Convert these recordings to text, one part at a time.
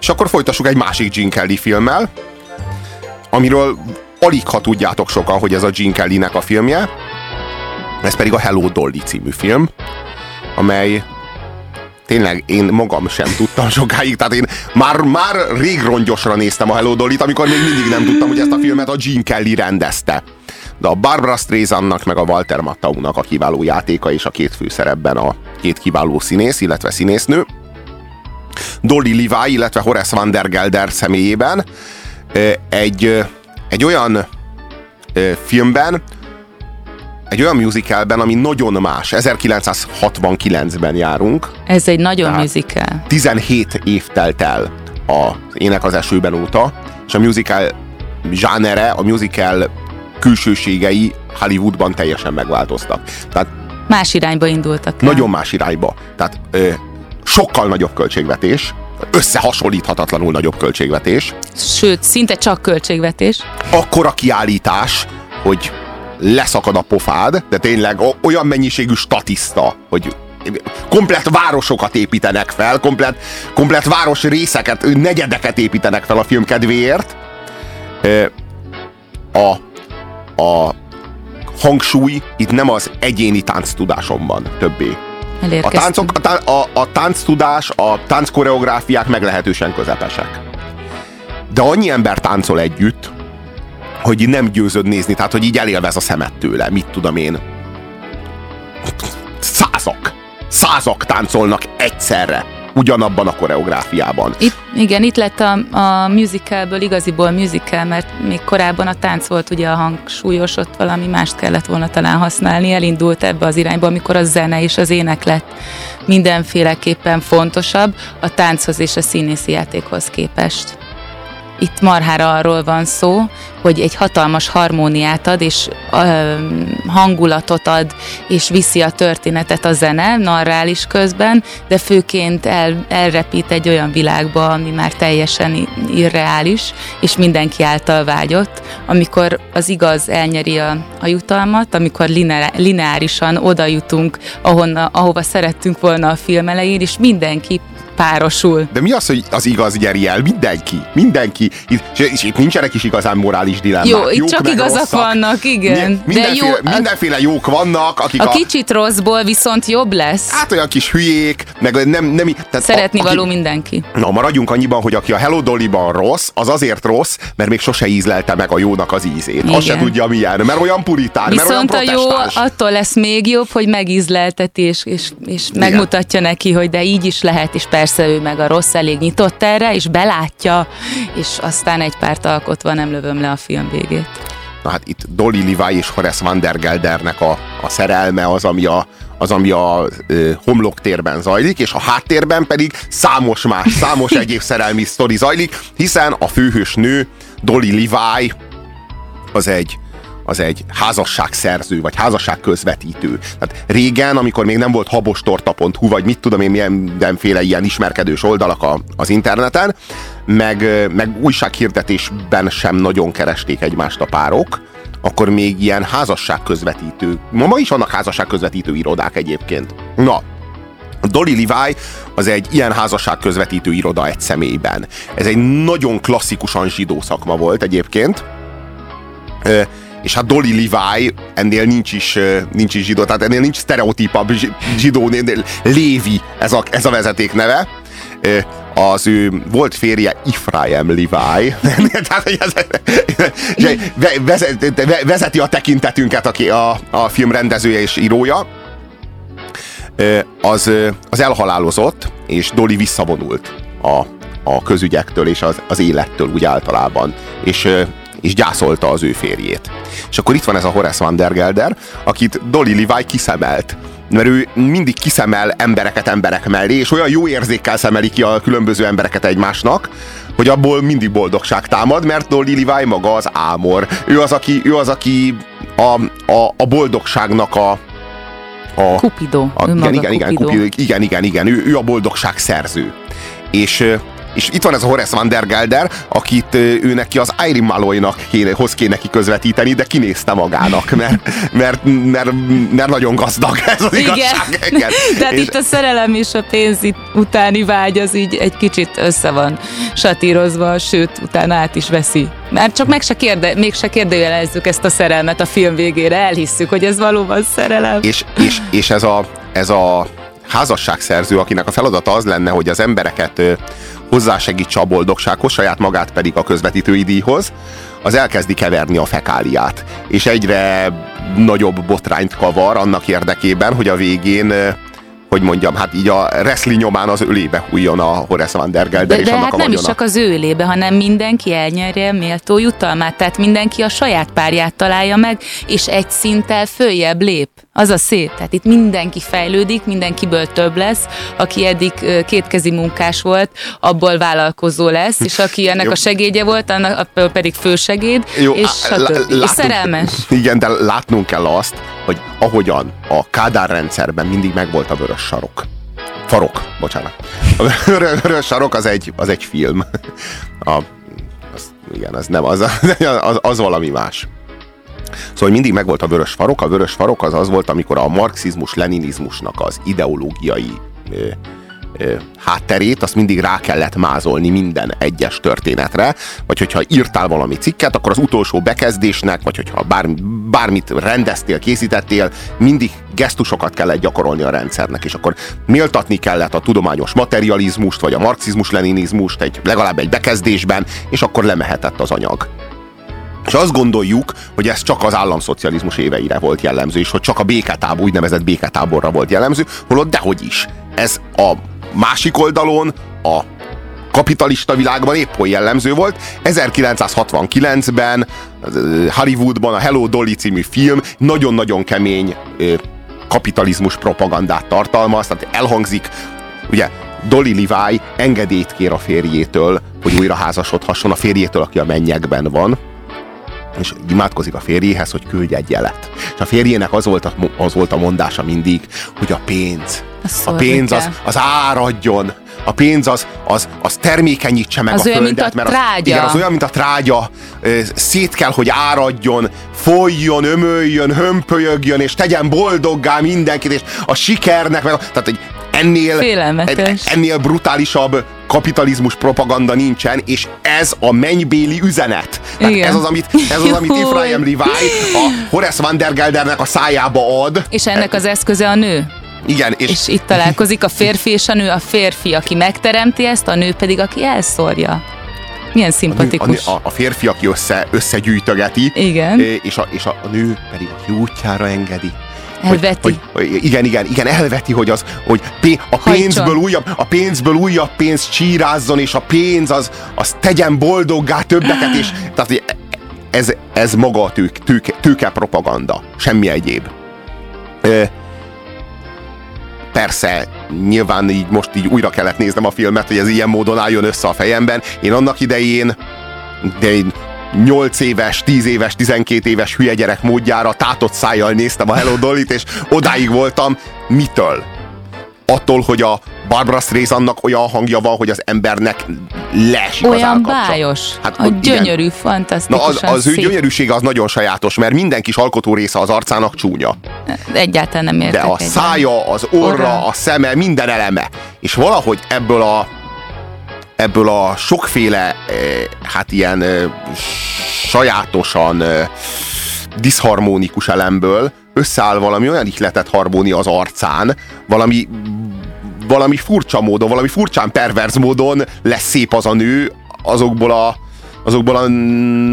És akkor folytassuk egy másik Gene Kelly filmmel, amiről alig ha tudjátok sokan, hogy ez a Gene Kelly-nek a filmje. Ez pedig a Hello Dolly című film, amely tényleg én magam sem tudtam sokáig, tehát én már, már rég rongyosra néztem a Hello Dolly-t, amikor még mindig nem tudtam, hogy ezt a filmet a Gene Kelly rendezte. De a Barbara Streisandnak meg a Walter Mattaunak a kiváló játéka és a két főszerepben a két kiváló színész, illetve színésznő. Dolly Levi, illetve Horace Van der Gelder személyében egy, egy olyan filmben, egy olyan musicalben, ami nagyon más. 1969-ben járunk. Ez egy nagyon musical. 17 év telt el az Ének az esőben óta, és a musical zsánere, a musical külsőségei Hollywoodban teljesen megváltoztak. Tehát más irányba indultak. El. Nagyon más irányba. Tehát ö, sokkal nagyobb költségvetés, összehasonlíthatatlanul nagyobb költségvetés. Sőt, szinte csak költségvetés. Akkora kiállítás, hogy leszakad a pofád, de tényleg olyan mennyiségű statiszta, hogy komplet városokat építenek fel, komplet, komplet város részeket, negyedeket építenek fel a film kedvéért. A, a hangsúly itt nem az egyéni tudásom van többé. A, táncok, a, a, a tánctudás, a tánckoreográfiák meglehetősen közepesek. De annyi ember táncol együtt, hogy nem győzöd nézni, tehát hogy így elélvez a szemet tőle, mit tudom én. Százak! Százak táncolnak egyszerre ugyanabban a koreográfiában. Itt, igen, itt lett a, a musicalből igaziból musical, mert még korábban a tánc volt ugye a hangsúlyos, ott valami mást kellett volna talán használni, elindult ebbe az irányba, amikor a zene és az ének lett mindenféleképpen fontosabb a tánchoz és a színészi játékhoz képest. Itt marhára arról van szó, hogy egy hatalmas harmóniát ad, és ö, hangulatot ad, és viszi a történetet a zene, narrális közben, de főként el, elrepít egy olyan világba, ami már teljesen irreális, és mindenki által vágyott, amikor az igaz elnyeri a, a jutalmat, amikor lineárisan oda jutunk, ahonna, ahova szerettünk volna a film elején, és mindenki párosul. De mi az, hogy az igaz gyeri el? Mindenki. Mindenki. Itt, és itt nincsenek is igazán morális dilemmák. Jó, itt jók csak igazak rosszak. vannak, igen. Mindenféle, De jó, mindenféle jók vannak, akik a, a... kicsit rosszból viszont jobb lesz. Hát olyan kis hülyék, meg nem... nem tehát Szeretni a, való aki, mindenki. Na, maradjunk annyiban, hogy aki a Hello Dolly-ban rossz, az azért rossz, mert még sose ízlelte meg a jónak az ízét. Igen. Azt se tudja milyen, mert olyan puritán, Viszont mert olyan a jó attól lesz még jobb, hogy megízlelteti, és, és, és megmutatja neki, hogy de így is lehet, és persze persze ő meg a rossz elég nyitott erre, és belátja, és aztán egy párt alkotva nem lövöm le a film végét. Na hát itt Dolly Levi és Horace Van der Geldernek a, a szerelme az, ami a, az, ami a ö, homloktérben zajlik, és a háttérben pedig számos más, számos egyéb szerelmi sztori zajlik, hiszen a főhős nő, Dolly Levi, az egy az egy házasságszerző, vagy házasság közvetítő. Tehát régen, amikor még nem volt habostorta.hu, vagy mit tudom én, milyen mindenféle ilyen ismerkedős oldalak a, az interneten, meg, meg újsághirdetésben sem nagyon keresték egymást a párok, akkor még ilyen házasság közvetítő, ma, ma is vannak házasság közvetítő irodák egyébként. Na, Dolly Levi az egy ilyen házasság közvetítő iroda egy személyben. Ez egy nagyon klasszikusan zsidó szakma volt egyébként és hát Dolly Levi ennél nincs is, nincs is zsidó, tehát ennél nincs sztereotípabb zsidó, Lévi ez a, ez a vezeték neve. Az ő volt férje Ifraim Levi, tehát vezeti a tekintetünket aki a, a film rendezője és írója, az, az elhalálozott, és Dolly visszavonult a, a közügyektől és az, az élettől úgy általában, és, és gyászolta az ő férjét. És akkor itt van ez a Horace Van der Gelder, akit Dolly Levi kiszemelt mert ő mindig kiszemel embereket emberek mellé, és olyan jó érzékkel szemeli ki a különböző embereket egymásnak, hogy abból mindig boldogság támad, mert Dolly Levi maga az ámor. Ő az, aki, ő az, aki a, a, a boldogságnak a, a Cupido. A, igen, igen, igen, Cupido. igen, igen, igen, ő, ő a boldogság szerző. És és itt van ez a Horace Van der Gelder, akit ő neki az Irene Malloy-nak kéne, hoz kéne neki közvetíteni, de kinézte magának, mert, mert, mert, mert nagyon gazdag ez az Igen. igazság. Igen. Tehát És- itt a szerelem és a pénz utáni vágy az így egy kicsit össze van satírozva, sőt, utána át is veszi. Már csak meg se kérde, még se kérdőjelezzük ezt a szerelmet a film végére, elhisszük, hogy ez valóban szerelem. és, és, és ez, a, ez a házasságszerző, akinek a feladata az lenne, hogy az embereket hozzásegítse a boldogsághoz, saját magát pedig a közvetítői díjhoz, az elkezdi keverni a fekáliát. És egyre nagyobb botrányt kavar annak érdekében, hogy a végén hogy mondjam, hát így a wrestling nyomán az ölébe hújjon a Horace Van der Gelder De, és de annak hát a nem is csak az ő élébe, hanem mindenki elnyerje méltó jutalmát, tehát mindenki a saját párját találja meg, és egy szinttel följebb lép. Az a szép. Tehát itt mindenki fejlődik, mindenkiből több lesz, aki eddig kétkezi munkás volt, abból vállalkozó lesz, és aki ennek Jó. a segédje volt, annak pedig fősegéd, és, á, stb. és szerelmes. Igen, de látnunk kell azt, hogy ahogyan a Kádár rendszerben mindig megvolt a vörös sarok. Farok, bocsánat. A vörös sarok az egy, az egy film. A, az, igen, az nem, az, az, az valami más. Szóval mindig megvolt a vörös farok. A vörös farok az az volt, amikor a marxizmus-leninizmusnak az ideológiai ö, ö, hátterét, azt mindig rá kellett mázolni minden egyes történetre, vagy hogyha írtál valami cikket, akkor az utolsó bekezdésnek, vagy hogyha bár, bármit rendeztél, készítettél, mindig gesztusokat kellett gyakorolni a rendszernek, és akkor méltatni kellett a tudományos materializmust, vagy a marxizmus-leninizmust egy, legalább egy bekezdésben, és akkor lemehetett az anyag. És azt gondoljuk, hogy ez csak az államszocializmus éveire volt jellemző, és hogy csak a béketábor, úgynevezett béketáborra volt jellemző, holott dehogy is. Ez a másik oldalon, a kapitalista világban épp hogy jellemző volt. 1969-ben ö, Hollywoodban a Hello Dolly című film nagyon-nagyon kemény ö, kapitalizmus propagandát tartalmaz, tehát elhangzik, ugye Dolly Levi engedélyt kér a férjétől, hogy újra házasodhasson a férjétől, aki a mennyekben van, és imádkozik a férjéhez, hogy küldje egy jelet. És a férjének az volt a, az volt a mondása mindig, hogy a pénz, a pénz az, az áradjon, a pénz az, az, az termékenyítse meg Az a olyan, mint földet. a mert az, trágya. igen, az olyan, mint a trágya, szét kell, hogy áradjon, folyjon, ömöljön, hömpölyögjön, és tegyen boldoggá mindenkit, és a sikernek, meg tehát egy ennél, Félelmetes. ennél brutálisabb kapitalizmus propaganda nincsen, és ez a mennybéli üzenet. Tehát ez az, amit, ez az, amit. Ephraim Levi a Horace Van der Geldernek a szájába ad. És ennek az eszköze a nő. Igen, és, És itt találkozik a férfi és a nő, a férfi, aki megteremti ezt, a nő pedig, aki elszórja. Milyen szimpatikus. A, a, a férfi, aki össze, összegyűjtögeti, Igen. és, a, és a, a nő pedig aki útjára engedi. Elveti. Hogy, hogy, igen, igen, igen, elveti, hogy, az, hogy pé, a, Hajtson. pénzből újabb, a pénzből újabb pénz csírázzon, és a pénz az, az tegyen boldoggá többeket, és tehát ez, ez maga a tőke, tőke, tőke propaganda, semmi egyéb. Ö, persze, nyilván így most így újra kellett néznem a filmet, hogy ez ilyen módon álljon össze a fejemben. Én annak idején, de én 8 éves, 10 éves, 12 éves hülye gyerek módjára tátott szájjal néztem a Hello Dolly-t, és odáig voltam, mitől? Attól, hogy a Barbara Streisandnak olyan hangja van, hogy az embernek leesik az Olyan állkapcsa. bájos, Hát, a hogy igen. gyönyörű, Na fantasztikusan az, az ő szép. gyönyörűsége az nagyon sajátos, mert minden kis alkotó része az arcának csúnya. Egyáltalán nem értek De a egyet. szája, az orra, Orra. a szeme, minden eleme. És valahogy ebből a ebből a sokféle, eh, hát ilyen eh, sajátosan eh, diszharmonikus elemből összeáll valami olyan ihletett harmónia az arcán, valami valami furcsa módon, valami furcsán perverz módon lesz szép az a nő azokból a azokból a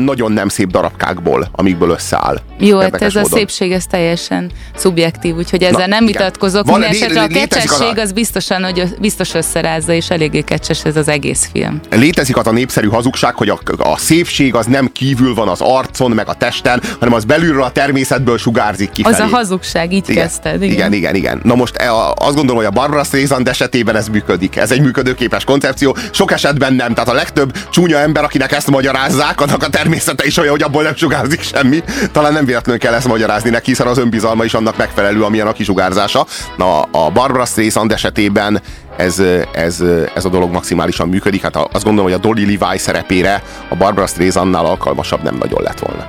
nagyon nem szép darabkákból, amikből összeáll. Jó, hát ez a módon. szépség, ez teljesen szubjektív, úgyhogy ezzel Na, nem igen. vitatkozok. Van- Minden lé- esetre a a- kecsesség az biztosan, hogy biztos összerázza, és eléggé kecses ez az egész film. Létezik az a népszerű hazugság, hogy a, a szépség az nem kívül van az arcon, meg a testen, hanem az belülről a természetből sugárzik kifelé. Az a hazugság, így igen, kezdted. igen, igen, igen. Na most e, a- azt gondolom, hogy a Barbara Streisand esetében ez működik. Ez egy működőképes koncepció. Sok esetben nem. Tehát a legtöbb csúnya ember, akinek ezt mondja, magyarázzák, annak a természete is olyan, hogy abból nem sugárzik semmi. Talán nem véletlenül kell ezt magyarázni neki, hiszen az önbizalma is annak megfelelő, amilyen a kisugárzása. Na, a Barbara Streisand esetében ez, ez, ez a dolog maximálisan működik. Hát azt gondolom, hogy a Dolly Levi szerepére a Barbara Streisandnál alkalmasabb nem nagyon lett volna.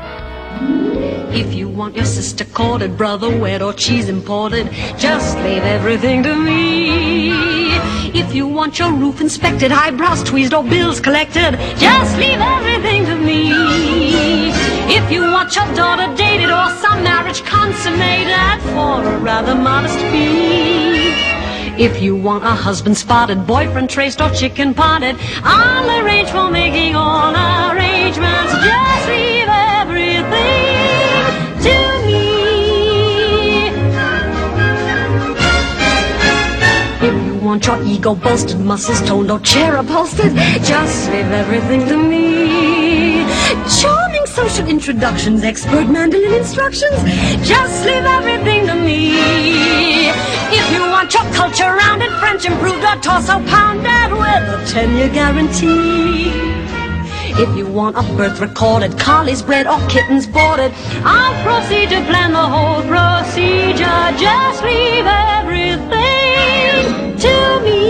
If you want your sister courted, brother wed, or cheese imported, just leave everything to me. If you want your roof inspected, eyebrows tweezed or bills collected, just leave everything to me. If you want your daughter dated or some marriage consummated for a rather modest fee. If you want a husband spotted, boyfriend traced or chicken potted, I'll arrange for making all arrangements. Just leave Want your ego bolstered, muscles toned or chair upholstered, just leave everything to me. Charming social introductions, expert mandolin instructions, just leave everything to me. If you want your culture rounded, French improved or torso pounded with a 10-year guarantee. If you want a birth recorded, collies bred or kittens boarded, I'll proceed to plan the whole procedure. Just leave everything to me.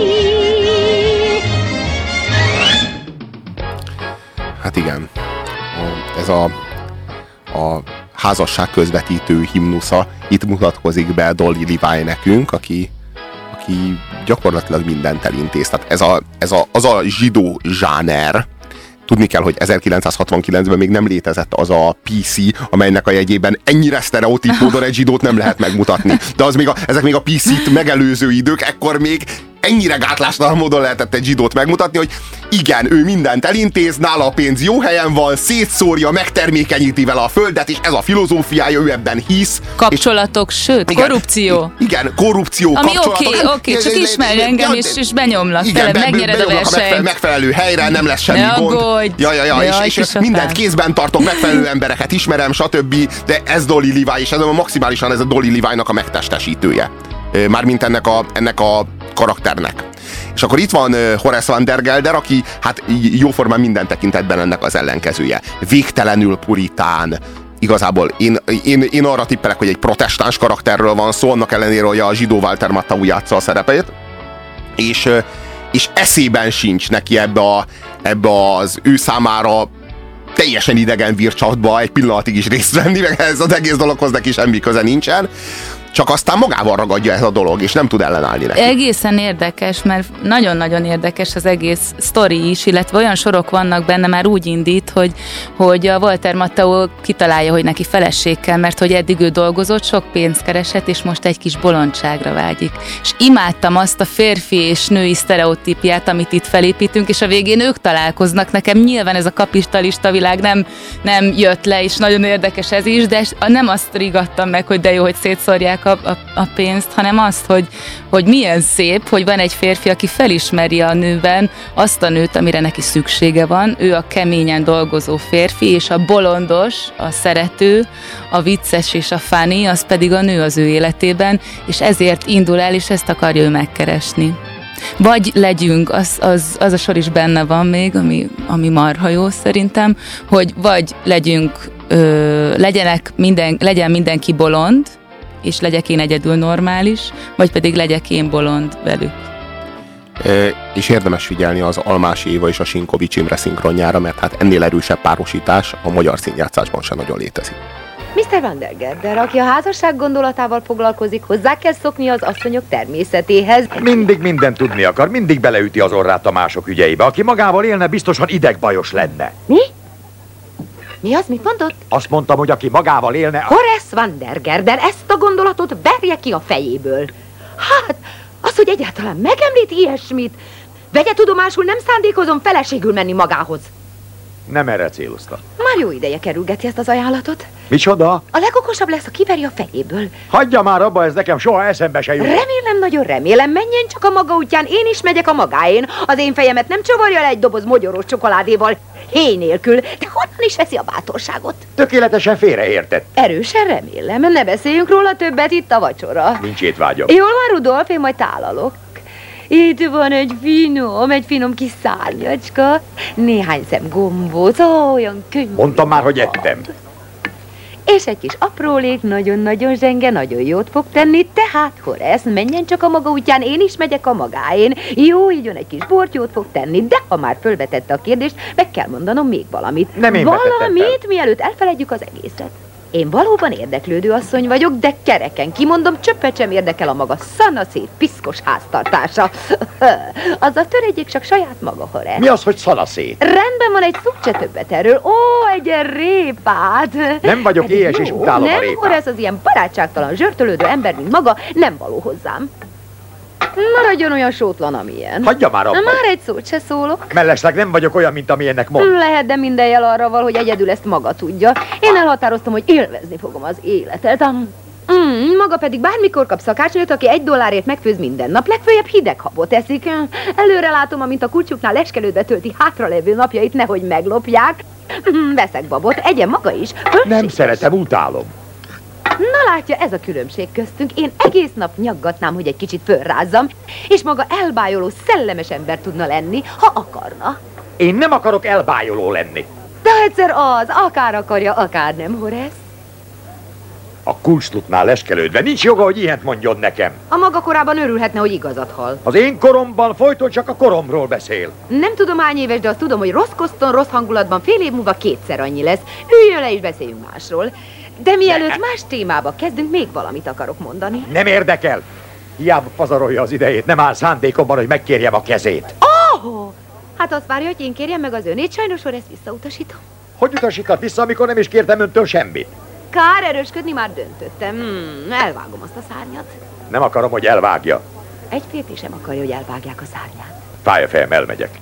Hát igen, ez a, a házasság közvetítő himnusza itt mutatkozik be Dolly Levi nekünk, aki, aki gyakorlatilag mindent elintéz. Tehát ez, a, ez a, az a zsidó zsáner, tudni kell, hogy 1969-ben még nem létezett az a PC, amelynek a jegyében ennyire sztereotíp módon egy zsidót nem lehet megmutatni. De az még a, ezek még a PC-t megelőző idők, ekkor még ennyire gátlástalan módon lehetett egy zsidót megmutatni, hogy igen, ő mindent elintéz, nála a pénz jó helyen van, szétszórja, megtermékenyíti vele a földet, és ez a filozófiája, ő ebben hisz. Kapcsolatok, és, sőt, igen, korrupció. Igen, korrupció, Ami oké, oké, okay, okay, csak ismerj engem, és, és benyomlak, igen, tele, megnyered a versenyt. Megfelelő helyre, nem lesz semmi ne gond. Ja, ja, ja, ja, és, és mindent kézben tartok, megfelelő embereket ismerem, stb. De ez Dolly Levi, és ez a maximálisan ez a Dolly Levi-nak a megtestesítője. Mármint ennek a, ennek a karakternek. És akkor itt van Horace van der Gelder, aki hát jóformán minden tekintetben ennek az ellenkezője. Végtelenül puritán, igazából én, én, én arra tippelek, hogy egy protestáns karakterről van szó, annak ellenére, hogy a zsidó Walter Matthau játsza a szerepét, és, és eszében sincs neki ebbe, a, ebbe az ő számára teljesen idegen vircsatba egy pillanatig is részt venni, meg ez az egész dologhoz neki semmi köze nincsen csak aztán magával ragadja ez a dolog, és nem tud ellenállni neki. Egészen érdekes, mert nagyon-nagyon érdekes az egész sztori is, illetve olyan sorok vannak benne, már úgy indít, hogy, hogy a Walter Matteo kitalálja, hogy neki feleség kell, mert hogy eddig ő dolgozott, sok pénzt keresett, és most egy kis bolondságra vágyik. És imádtam azt a férfi és női sztereotípiát, amit itt felépítünk, és a végén ők találkoznak. Nekem nyilván ez a kapitalista világ nem, nem jött le, és nagyon érdekes ez is, de nem azt rigattam meg, hogy de jó, hogy szétszórják a, a, a pénzt, hanem azt, hogy, hogy milyen szép, hogy van egy férfi, aki felismeri a nőben azt a nőt, amire neki szüksége van. Ő a keményen dolgozó férfi, és a bolondos, a szerető, a vicces és a funny, az pedig a nő az ő életében, és ezért indul el, és ezt akarja ő megkeresni. Vagy legyünk, az, az, az a sor is benne van még, ami, ami marha jó szerintem, hogy vagy legyünk, ö, legyenek minden, legyen mindenki bolond, és legyek én egyedül normális, vagy pedig legyek én bolond velük. E, és érdemes figyelni az Almási Éva és a Sinkovics Imre szinkronjára, mert hát ennél erősebb párosítás a magyar színjátszásban sem nagyon létezik. Mr. Van der Gerder, aki a házasság gondolatával foglalkozik, hozzá kell szokni az asszonyok természetéhez. Mindig mindent tudni akar, mindig beleüti az orrát a mások ügyeibe. Aki magával élne, biztosan idegbajos lenne. Mi? Mi az? Mit mondott? Azt mondtam, hogy aki magával élne... Horace van der Gerder, ezt a gondolatot verje ki a fejéből. Hát, az, hogy egyáltalán megemlít ilyesmit, vegye tudomásul, nem szándékozom feleségül menni magához. Nem erre céloztam. Már jó ideje kerülgeti ezt az ajánlatot. Micsoda? A legokosabb lesz, a kiveri a fejéből. Hagyja már abba, ez nekem soha eszembe se jut. Remélem, nagyon remélem, menjen csak a maga útján, én is megyek a magáén. Az én fejemet nem csavarja le egy doboz mogyorós csokoládéval, héj nélkül, de honnan is veszi a bátorságot? Tökéletesen félreértett. Erősen remélem, ne beszéljünk róla többet itt a vacsora. Nincs étvágyam. Jól van, Rudolf, én majd tálalok. Itt van egy finom, egy finom kis szárnyacska, néhány szem gombóc, ó, olyan könnyű. Mondtam már, hogy ettem. És egy kis aprólék, nagyon-nagyon zsenge, nagyon jót fog tenni, tehát Horace, menjen csak a maga útján, én is megyek a magáén. Jó, így jön egy kis bort jót fog tenni, de ha már fölvetette a kérdést, meg kell mondanom még valamit. Nem én Valamit, mielőtt elfeledjük az egészet. Én valóban érdeklődő asszony vagyok, de kereken kimondom, csöppet sem érdekel a maga szanaszét, piszkos háztartása. Azzal törődjék csak saját maga, Horace. Mi az, hogy szanaszét? Rendben van egy se többet erről. Ó, egy répát. Nem vagyok Pedig éhes, és utálom a nem, répát. akkor ez az ilyen barátságtalan, zsörtölődő ember, mint maga, nem való hozzám. Maradjon olyan sótlan, amilyen. Hagyja már abba. Már egy szót se szólok. Mellesleg nem vagyok olyan, mint amilyennek mond. Lehet, de minden jel arra val, hogy egyedül ezt maga tudja. Én elhatároztam, hogy élvezni fogom az életet. Mm, maga pedig bármikor kap szakácsnőt, aki egy dollárért megfőz minden nap, legfőjebb hideg habot eszik. Előre látom, amint a kutyuknál leskelődve tölti hátralevő napjait, nehogy meglopják. Mm, Veszek babot, egyen maga is. Nem Földség- szeretem, utálom. Na látja, ez a különbség köztünk. Én egész nap nyaggatnám, hogy egy kicsit fölrázzam, és maga elbájoló, szellemes ember tudna lenni, ha akarna. Én nem akarok elbájoló lenni. De egyszer az, akár akarja, akár nem, Horace. A kulcslutnál leskelődve nincs joga, hogy ilyet mondjon nekem. A maga korában örülhetne, hogy igazat hall. Az én koromban folyton csak a koromról beszél. Nem tudom hány éves, de azt tudom, hogy rossz koszton, rossz hangulatban fél év múlva kétszer annyi lesz. Üljön le és beszéljünk másról. De mielőtt más témába kezdünk, még valamit akarok mondani. Nem érdekel. Hiába pazarolja az idejét, nem áll szándékomban, hogy megkérjem a kezét. Oh, hát azt várja, hogy én kérjem meg az önét, sajnos ezt visszautasítom. Hogy utasítat vissza, amikor nem is kértem öntől semmit? Kár erősködni, már döntöttem. Hmm, elvágom azt a szárnyat. Nem akarom, hogy elvágja. Egy férfi sem akarja, hogy elvágják a szárnyát. Fájafejem, elmegyek.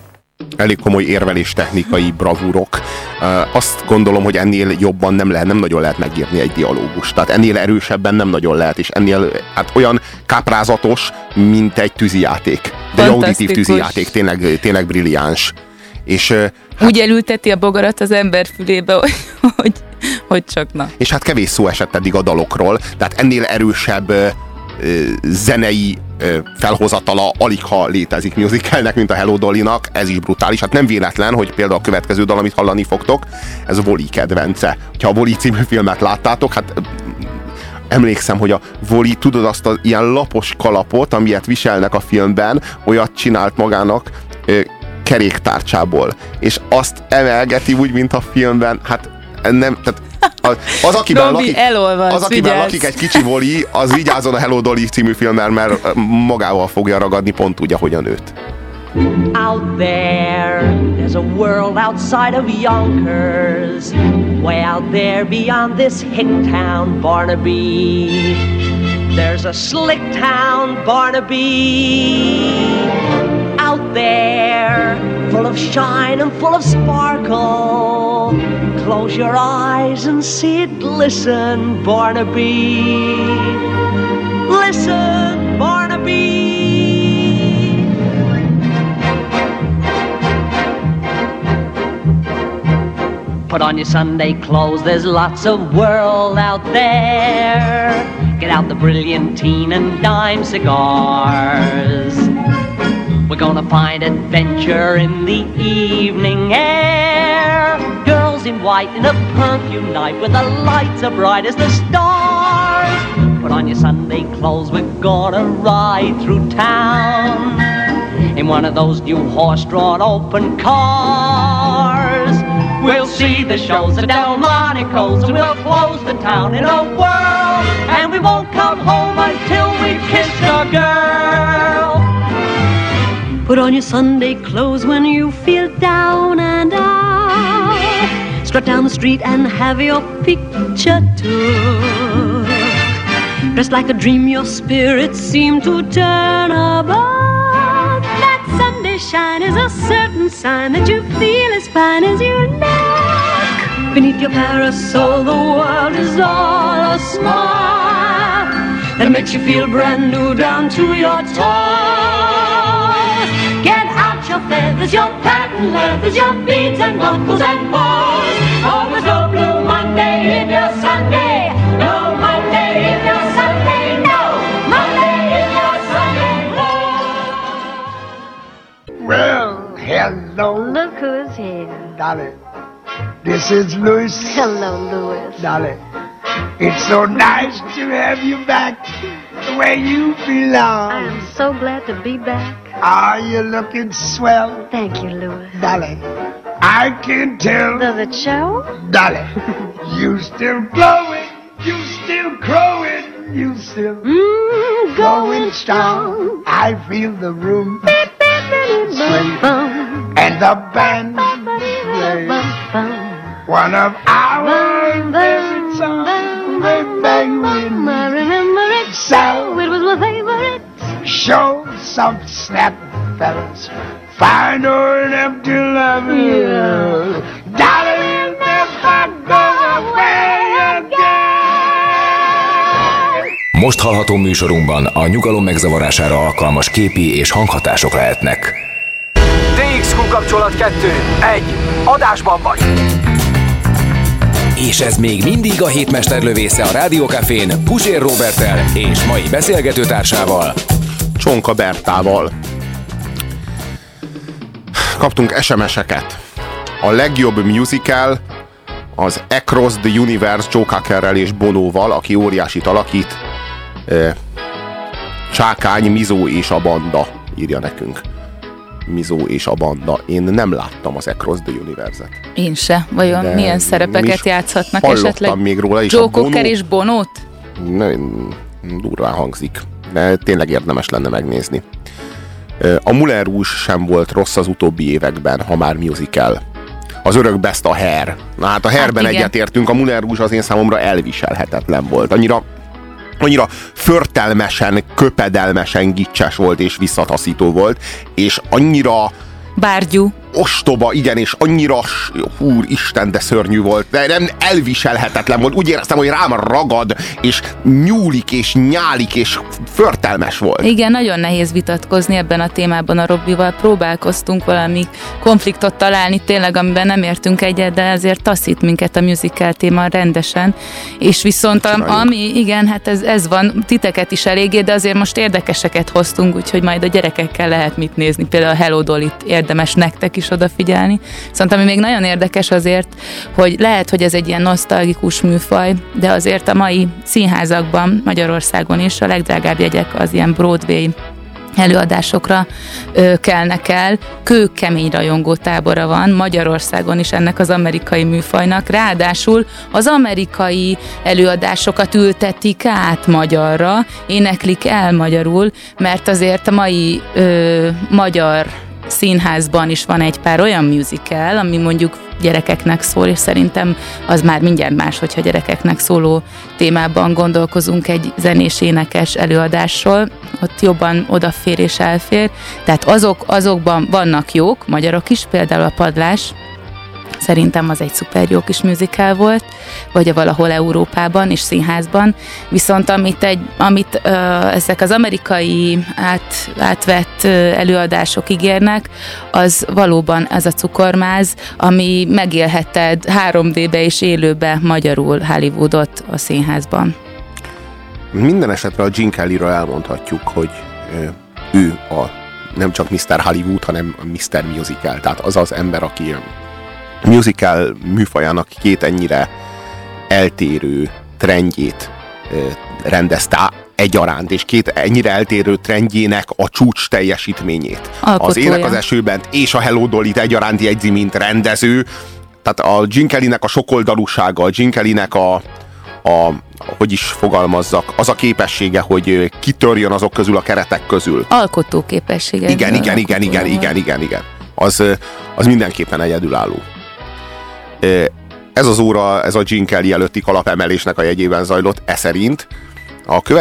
elég komoly érvelés technikai bravúrok. Azt gondolom, hogy ennél jobban nem lehet, nem nagyon lehet megírni egy dialógust. Tehát ennél erősebben nem nagyon lehet, és ennél hát olyan káprázatos, mint egy tűzijáték. De egy auditív tűzijáték, tényleg, tényleg brilliáns. És, uh, Úgy elülteti a bogarat az ember fülébe, hogy, hogy, hogy csak na. és hát kevés szó esett eddig a dalokról, tehát ennél erősebb zenei felhozatala alig ha létezik musicalnek, mint a Hello Dolly-nak, ez is brutális. Hát nem véletlen, hogy például a következő dal, amit hallani fogtok, ez a Voli kedvence. Ha a Voli című filmet láttátok, hát emlékszem, hogy a Voli, tudod azt az ilyen lapos kalapot, amilyet viselnek a filmben, olyat csinált magának ö, keréktárcsából, és azt emelgeti úgy, mint a filmben, hát nem, tehát az, az akiben, Robi, lakik, elolvadsz, az, akiben vigyázz. lakik egy kicsi voli, az vigyázzon a Hello Dolly című filmmel, mert magával fogja ragadni pont úgy, ahogy a nőt. Out there, there's a world outside of Yonkers. Way out there beyond this hick town, Barnaby. There's a slick town, Barnaby. Out there, full of shine and full of sparkle. Close your eyes and see it glisten, Barnaby. Listen, Barnaby. Put on your Sunday clothes, there's lots of world out there. Get out the brilliantine and dime cigars. We're gonna find adventure in the evening air. In white in a perfume night where the lights are bright as the stars. Put on your Sunday clothes, we're gonna ride through town in one of those new horse-drawn open cars. We'll see the shows at Delmonico's and we'll close the town in a whirl. And we won't come home until we've kissed a girl. Put on your Sunday clothes when you feel down and out. Strut down the street and have your picture took. Dressed like a dream, your spirits seem to turn about. That Sunday shine is a certain sign that you feel as fine as you look. Beneath your parasol, the world is all a smile that makes you feel brand new down to your toes. Get out your feathers, your patent leathers, your beads and buckles and bows. Monday in your Sunday. No Monday in your Sunday. No Monday in your Sunday. No. Hello, Look who's here. Dolly. This is Louis. Hello, Louis. Dolly. It's so nice to have you back the way you belong. I am so glad to be back. Are you looking swell, Thank you, Louis. Dolly? I can tell, Does it show? Dolly. You still glowing, you still crowing, you still Mmm, going strong. I feel the room bum. and the band play one of our favorite songs. Remember it so. It was my favorite. show some snap fellas. Find enough to love you. Darling, never go away again. Most hallható műsorunkban a nyugalom megzavarására alkalmas képi és hanghatások lehetnek. DXQ kapcsolat 2. 1. Adásban vagy. És ez még mindig a hétmester lövésze a Rádiókafén Pusér Robertel és mai beszélgetőtársával. Csonka Bertával. Kaptunk SMS-eket. A legjobb musical az Across the Universe Joe Cockerrel és Bonóval, aki óriásit alakít. Csákány, Mizó és a banda, írja nekünk. Mizó és a banda. Én nem láttam az Across the Universe-et. Én se. Vajon De milyen mi szerepeket játszhatnak esetleg? még róla, és Joe a Bono- Cocker és Bonót? Nem, durván hangzik, de tényleg érdemes lenne megnézni. A Moulin Rouge sem volt rossz az utóbbi években, ha már musical. Az örök best a Hair. Na hát a Hairben igen. egyetértünk, a Moulin Rouge az én számomra elviselhetetlen volt. Annyira annyira förtelmesen, köpedelmesen gicses volt és visszataszító volt, és annyira Bárgyú. Ostoba, igen, és annyira, s- húr, Isten, de szörnyű volt, de nem elviselhetetlen volt. Úgy éreztem, hogy rám ragad, és nyúlik, és nyálik, és förtelmes volt. Igen, nagyon nehéz vitatkozni ebben a témában a Robbival. Próbálkoztunk valami konfliktot találni, tényleg, amiben nem értünk egyet, de ezért taszít minket a musical téma rendesen. És viszont, a, ami, igen, hát ez, ez van, titeket is eléggé, de azért most érdekeseket hoztunk, úgyhogy majd a gyerekekkel lehet mit nézni. Például a Hello Dolly-t érdemes nektek is odafigyelni. Viszont ami még nagyon érdekes azért, hogy lehet, hogy ez egy ilyen nosztalgikus műfaj, de azért a mai színházakban Magyarországon is a legdrágább jegyek az ilyen Broadway előadásokra ö, kelnek el. Kőkemény rajongó tábora van Magyarországon is ennek az amerikai műfajnak. Ráadásul az amerikai előadásokat ültetik át magyarra, éneklik el magyarul, mert azért a mai ö, magyar színházban is van egy pár olyan musical, ami mondjuk gyerekeknek szól, és szerintem az már mindjárt más, hogyha gyerekeknek szóló témában gondolkozunk egy zenés énekes előadásról, ott jobban odafér és elfér. Tehát azok, azokban vannak jók, magyarok is, például a Padlás, Szerintem az egy szuper jó kis musical volt, vagy a valahol Európában és színházban. Viszont amit, egy, amit ö, ezek az amerikai át, átvett ö, előadások ígérnek, az valóban ez a cukormáz, ami megélheted 3D-be és élőbe magyarul Hollywoodot a színházban. Minden esetre a Gene Kellyről elmondhatjuk, hogy ő a nem csak Mr. Hollywood, hanem Mr. Musical. Tehát az az ember, aki musical műfajának két ennyire eltérő trendjét rendezte egyaránt, és két ennyire eltérő trendjének a csúcs teljesítményét. Az Alkotója. Ének az esőben és a Hello Dolly-t egyaránt jegyzi, mint rendező. Tehát a Gene Kellynek a sokoldalúsága, a Gene Kellynek a, a, hogy is fogalmazzak, az a képessége, hogy kitörjön azok közül a keretek közül. Alkotó képessége. Igen, igen, igen, igen, igen, igen, igen. Az, az mindenképpen egyedülálló. Ez az óra, ez a Gene Kelly előtti kalapemelésnek a jegyében zajlott, e szerint. A következő